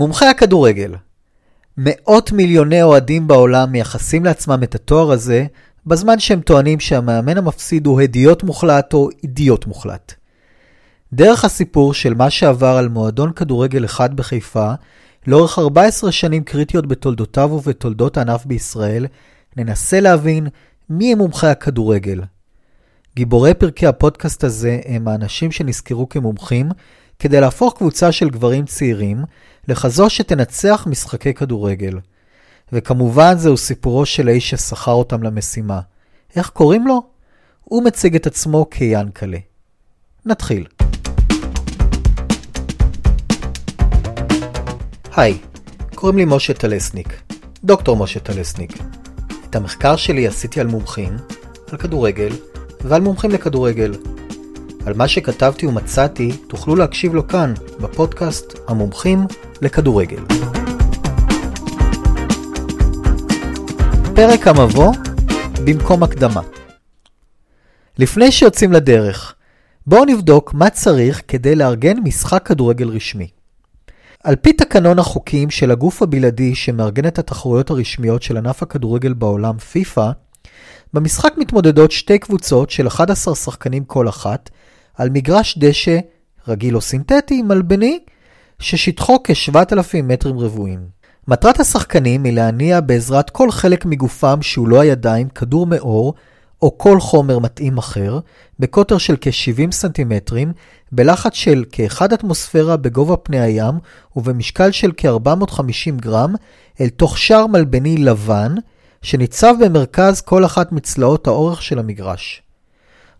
מומחי הכדורגל מאות מיליוני אוהדים בעולם מייחסים לעצמם את התואר הזה, בזמן שהם טוענים שהמאמן המפסיד הוא הדיוט מוחלט או אידיוט מוחלט. דרך הסיפור של מה שעבר על מועדון כדורגל אחד בחיפה, לאורך 14 שנים קריטיות בתולדותיו ובתולדות הענף בישראל, ננסה להבין מי הם מומחי הכדורגל. גיבורי פרקי הפודקאסט הזה הם האנשים שנזכרו כמומחים, כדי להפוך קבוצה של גברים צעירים לכזו שתנצח משחקי כדורגל. וכמובן זהו סיפורו של האיש ששכר אותם למשימה. איך קוראים לו? הוא מציג את עצמו כיאנקלה. נתחיל. היי, קוראים לי משה טלסניק, דוקטור משה טלסניק. את המחקר שלי עשיתי על מומחים, על כדורגל ועל מומחים לכדורגל. על מה שכתבתי ומצאתי תוכלו להקשיב לו כאן, בפודקאסט המומחים לכדורגל. פרק המבוא במקום הקדמה. לפני שיוצאים לדרך, בואו נבדוק מה צריך כדי לארגן משחק כדורגל רשמי. על פי תקנון החוקים של הגוף הבלעדי שמארגן את התחרויות הרשמיות של ענף הכדורגל בעולם, פיפ"א, במשחק מתמודדות שתי קבוצות של 11 שחקנים כל אחת, על מגרש דשא רגיל או סינתטי, מלבני, ששטחו כ-7,000 מטרים רבועים. מטרת השחקנים היא להניע בעזרת כל חלק מגופם שהוא לא הידיים, כדור מאור, או כל חומר מתאים אחר, בקוטר של כ-70 סנטימטרים, בלחץ של כ-1 אטמוספירה בגובה פני הים, ובמשקל של כ-450 גרם, אל תוך שער מלבני לבן, שניצב במרכז כל אחת מצלעות האורך של המגרש.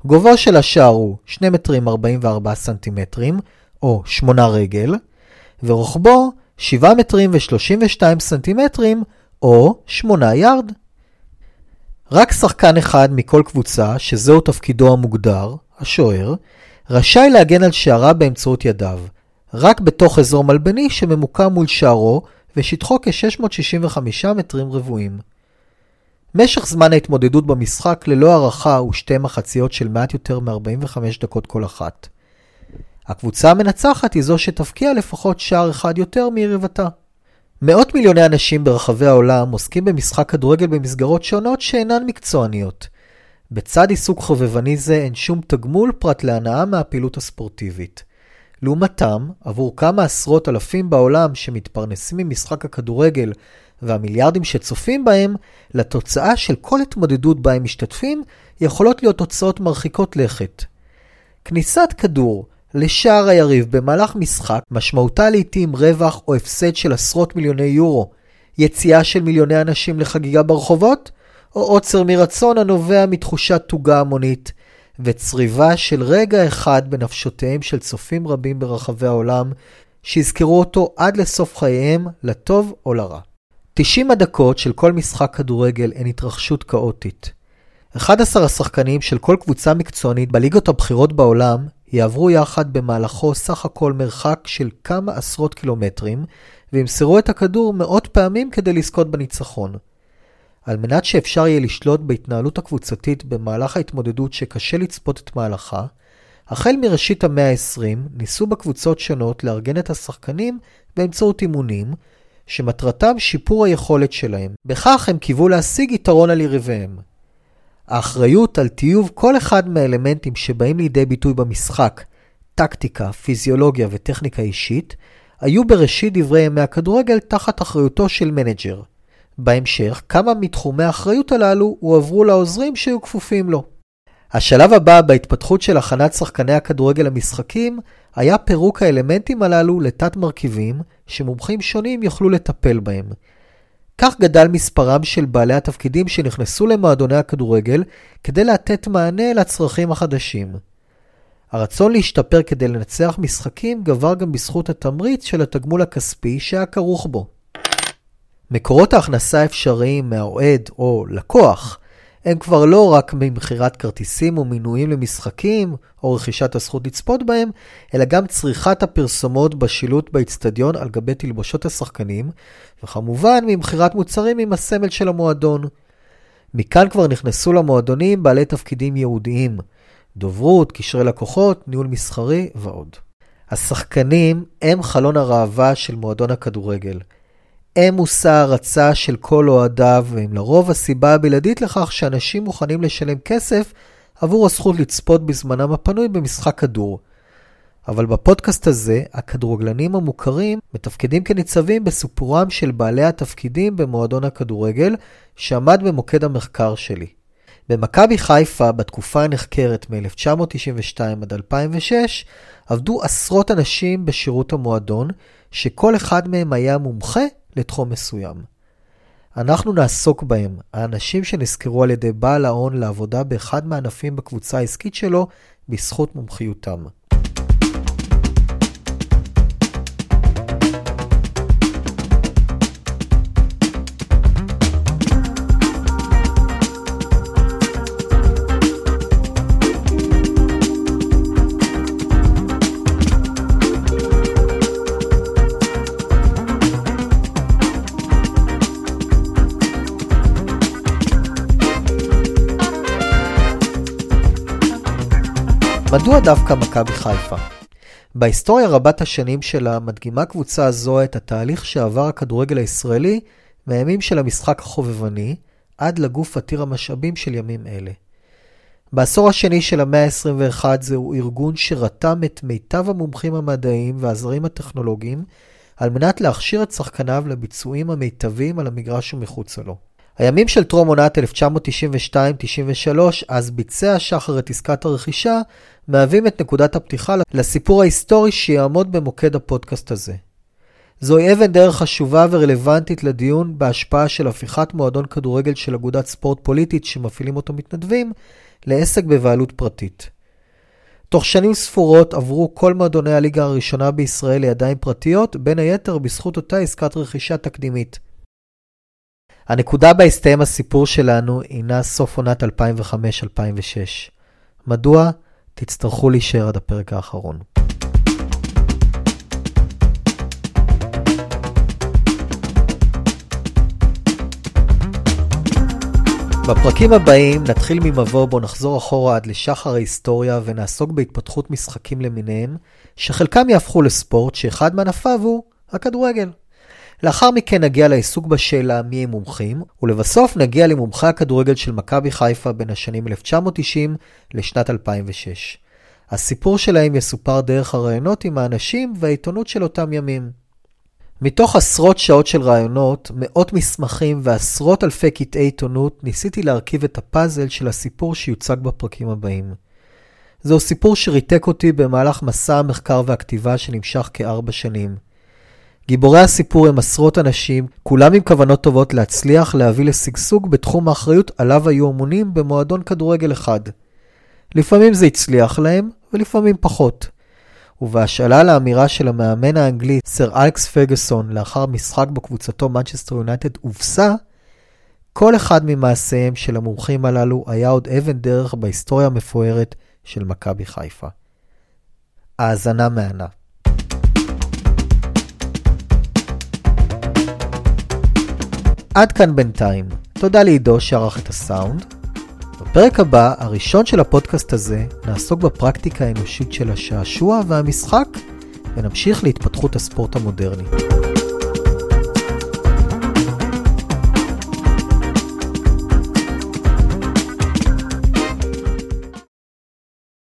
גובהו של השער הוא 2 מטרים 44 סנטימטרים, או 8 רגל, ורוחבו 7 מטרים ו-32 סנטימטרים, או 8 יארד. רק שחקן אחד מכל קבוצה, שזהו תפקידו המוגדר, השוער, רשאי להגן על שערה באמצעות ידיו, רק בתוך אזור מלבני שממוקם מול שערו ושטחו כ-665 מטרים רבועים. משך זמן ההתמודדות במשחק ללא הערכה הוא שתי מחציות של מעט יותר מ-45 דקות כל אחת. הקבוצה המנצחת היא זו שתפקיע לפחות שער אחד יותר מיריבתה. מאות מיליוני אנשים ברחבי העולם עוסקים במשחק כדורגל במסגרות שונות שאינן מקצועניות. בצד עיסוק חובבני זה אין שום תגמול פרט להנאה מהפעילות הספורטיבית. לעומתם, עבור כמה עשרות אלפים בעולם שמתפרנסים ממשחק הכדורגל והמיליארדים שצופים בהם, לתוצאה של כל התמודדות בה הם משתתפים, יכולות להיות תוצאות מרחיקות לכת. כניסת כדור לשער היריב במהלך משחק משמעותה לעתים רווח או הפסד של עשרות מיליוני יורו, יציאה של מיליוני אנשים לחגיגה ברחובות, או עוצר מרצון הנובע מתחושת תוגה המונית, וצריבה של רגע אחד בנפשותיהם של צופים רבים ברחבי העולם, שיזכרו אותו עד לסוף חייהם, לטוב או לרע. 90 הדקות של כל משחק כדורגל הן התרחשות כאוטית. 11 השחקנים של כל קבוצה מקצוענית בליגות הבכירות בעולם יעברו יחד במהלכו סך הכל מרחק של כמה עשרות קילומטרים, וימסרו את הכדור מאות פעמים כדי לזכות בניצחון. על מנת שאפשר יהיה לשלוט בהתנהלות הקבוצתית במהלך ההתמודדות שקשה לצפות את מהלכה, החל מראשית המאה ה-20 ניסו בקבוצות שונות לארגן את השחקנים באמצעות אימונים, שמטרתם שיפור היכולת שלהם. בכך הם קיוו להשיג יתרון על יריביהם. האחריות על טיוב כל אחד מהאלמנטים שבאים לידי ביטוי במשחק, טקטיקה, פיזיולוגיה וטכניקה אישית, היו בראשית דברי ימי הכדורגל תחת אחריותו של מנג'ר. בהמשך, כמה מתחומי האחריות הללו הועברו לעוזרים שהיו כפופים לו. השלב הבא בהתפתחות של הכנת שחקני הכדורגל למשחקים היה פירוק האלמנטים הללו לתת מרכיבים שמומחים שונים יוכלו לטפל בהם. כך גדל מספרם של בעלי התפקידים שנכנסו למועדוני הכדורגל כדי לתת מענה לצרכים החדשים. הרצון להשתפר כדי לנצח משחקים גבר גם בזכות התמריץ של התגמול הכספי שהיה כרוך בו. מקורות ההכנסה האפשריים מהאוהד או לקוח הם כבר לא רק ממכירת כרטיסים ומינויים למשחקים, או רכישת הזכות לצפות בהם, אלא גם צריכת הפרסומות בשילוט באצטדיון על גבי תלבושות השחקנים, וכמובן ממכירת מוצרים עם הסמל של המועדון. מכאן כבר נכנסו למועדונים בעלי תפקידים ייעודיים, דוברות, קשרי לקוחות, ניהול מסחרי ועוד. השחקנים הם חלון הראווה של מועדון הכדורגל. הם מושא הערצה של כל אוהדיו, והם לרוב הסיבה הבלעדית לכך שאנשים מוכנים לשלם כסף עבור הזכות לצפות בזמנם הפנוי במשחק כדור. אבל בפודקאסט הזה, הכדורגלנים המוכרים מתפקדים כניצבים בסיפורם של בעלי התפקידים במועדון הכדורגל, שעמד במוקד המחקר שלי. במכבי חיפה, בתקופה הנחקרת מ-1992 עד 2006, עבדו עשרות אנשים בשירות המועדון, שכל אחד מהם היה מומחה לתחום מסוים. אנחנו נעסוק בהם, האנשים שנזכרו על ידי בעל ההון לעבודה באחד מהענפים בקבוצה העסקית שלו, בזכות מומחיותם. מדוע דווקא מכבי חיפה? בהיסטוריה רבת השנים שלה מדגימה קבוצה זו את התהליך שעבר הכדורגל הישראלי מהימים של המשחק החובבני עד לגוף עתיר המשאבים של ימים אלה. בעשור השני של המאה ה-21 זהו ארגון שרתם את מיטב המומחים המדעיים והזרים הטכנולוגיים על מנת להכשיר את שחקניו לביצועים המיטביים על המגרש ומחוצה לו. הימים של טרום עונת 1992-93, אז ביצע שחר את עסקת הרכישה, מהווים את נקודת הפתיחה לסיפור ההיסטורי שיעמוד במוקד הפודקאסט הזה. זוהי אבן דרך חשובה ורלוונטית לדיון בהשפעה של הפיכת מועדון כדורגל של אגודת ספורט פוליטית שמפעילים אותו מתנדבים, לעסק בבעלות פרטית. תוך שנים ספורות עברו כל מועדוני הליגה הראשונה בישראל לידיים פרטיות, בין היתר בזכות אותה עסקת רכישה תקדימית. הנקודה בה הסתיים הסיפור שלנו הינה סוף עונת 2005-2006. מדוע? תצטרכו להישאר עד הפרק האחרון. בפרקים הבאים נתחיל ממבוא בו נחזור אחורה עד לשחר ההיסטוריה ונעסוק בהתפתחות משחקים למיניהם, שחלקם יהפכו לספורט שאחד מענפיו הוא הכדורגל. לאחר מכן נגיע לעיסוק בשאלה מי הם מומחים, ולבסוף נגיע למומחי הכדורגל של מכבי חיפה בין השנים 1990 לשנת 2006. הסיפור שלהם יסופר דרך הראיונות עם האנשים והעיתונות של אותם ימים. מתוך עשרות שעות של ראיונות, מאות מסמכים ועשרות אלפי קטעי עיתונות, ניסיתי להרכיב את הפאזל של הסיפור שיוצג בפרקים הבאים. זהו סיפור שריתק אותי במהלך מסע המחקר והכתיבה שנמשך כארבע שנים. גיבורי הסיפור הם עשרות אנשים, כולם עם כוונות טובות להצליח להביא לשגשוג בתחום האחריות עליו היו אמונים במועדון כדורגל אחד. לפעמים זה הצליח להם, ולפעמים פחות. ובהשאלה לאמירה של המאמן האנגלי, סר אלכס פגסון, לאחר משחק בקבוצתו מנצ'סטר יונייטד הובסה, כל אחד ממעשיהם של המומחים הללו היה עוד אבן דרך בהיסטוריה המפוארת של מכבי חיפה. האזנה מהנה. עד כאן בינתיים. תודה לעידו שערך את הסאונד. בפרק הבא, הראשון של הפודקאסט הזה, נעסוק בפרקטיקה האנושית של השעשוע והמשחק, ונמשיך להתפתחות הספורט המודרני.